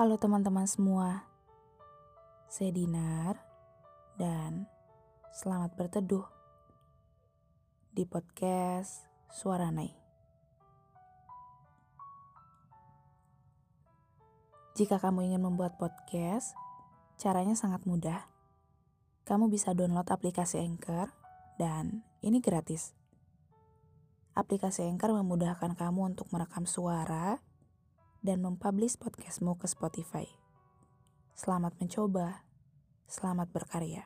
Halo teman-teman semua, saya Dinar dan selamat berteduh di podcast Suara Nai. Jika kamu ingin membuat podcast, caranya sangat mudah. Kamu bisa download aplikasi Anchor dan ini gratis. Aplikasi Anchor memudahkan kamu untuk merekam suara dan mempublish podcastmu ke Spotify. Selamat mencoba, selamat berkarya.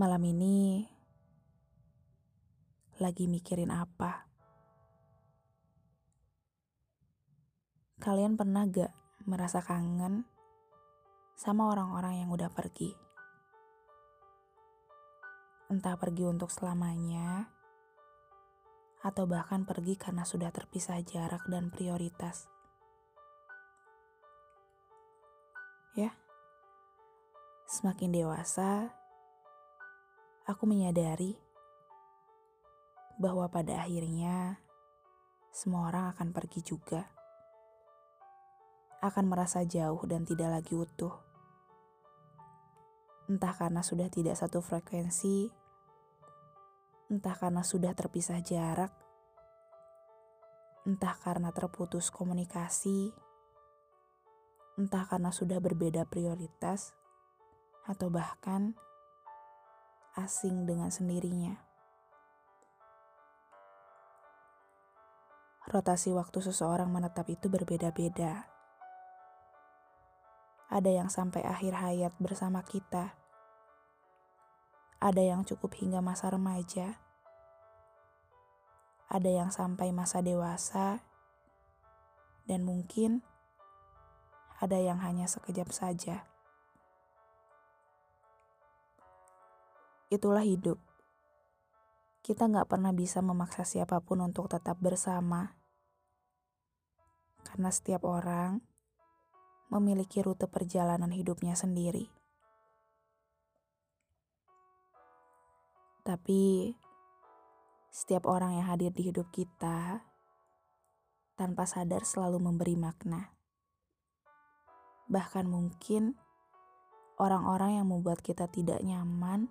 Malam ini lagi mikirin apa? Kalian pernah gak merasa kangen sama orang-orang yang udah pergi? Entah pergi untuk selamanya, atau bahkan pergi karena sudah terpisah jarak dan prioritas. Ya, semakin dewasa, aku menyadari bahwa pada akhirnya semua orang akan pergi juga. Akan merasa jauh dan tidak lagi utuh. Entah karena sudah tidak satu frekuensi, entah karena sudah terpisah jarak, entah karena terputus komunikasi, entah karena sudah berbeda prioritas, atau bahkan asing dengan sendirinya. Rotasi waktu seseorang menetap itu berbeda-beda. Ada yang sampai akhir hayat bersama kita. Ada yang cukup hingga masa remaja. Ada yang sampai masa dewasa. Dan mungkin ada yang hanya sekejap saja. Itulah hidup. Kita nggak pernah bisa memaksa siapa pun untuk tetap bersama. Karena setiap orang memiliki rute perjalanan hidupnya sendiri. Tapi setiap orang yang hadir di hidup kita tanpa sadar selalu memberi makna. Bahkan mungkin orang-orang yang membuat kita tidak nyaman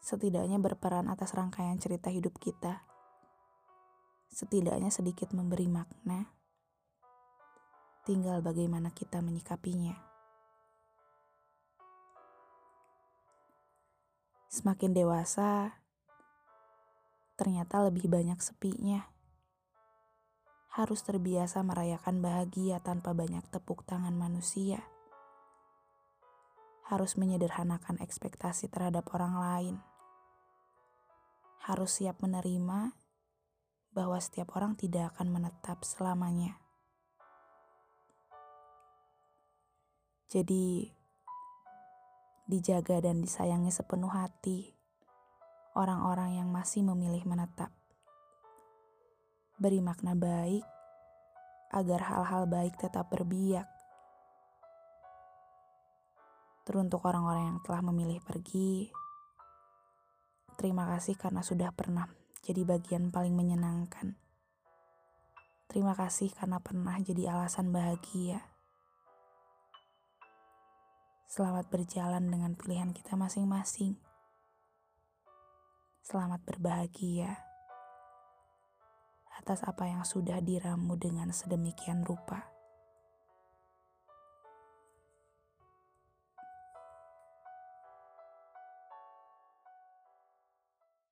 setidaknya berperan atas rangkaian cerita hidup kita. Setidaknya sedikit memberi makna. Tinggal bagaimana kita menyikapinya. Semakin dewasa, ternyata lebih banyak sepinya. Harus terbiasa merayakan bahagia tanpa banyak tepuk tangan manusia. Harus menyederhanakan ekspektasi terhadap orang lain harus siap menerima bahwa setiap orang tidak akan menetap selamanya. Jadi, dijaga dan disayangi sepenuh hati orang-orang yang masih memilih menetap. Beri makna baik agar hal-hal baik tetap berbiak. Teruntuk orang-orang yang telah memilih pergi, Terima kasih karena sudah pernah jadi bagian paling menyenangkan. Terima kasih karena pernah jadi alasan bahagia. Selamat berjalan dengan pilihan kita masing-masing. Selamat berbahagia atas apa yang sudah diramu dengan sedemikian rupa.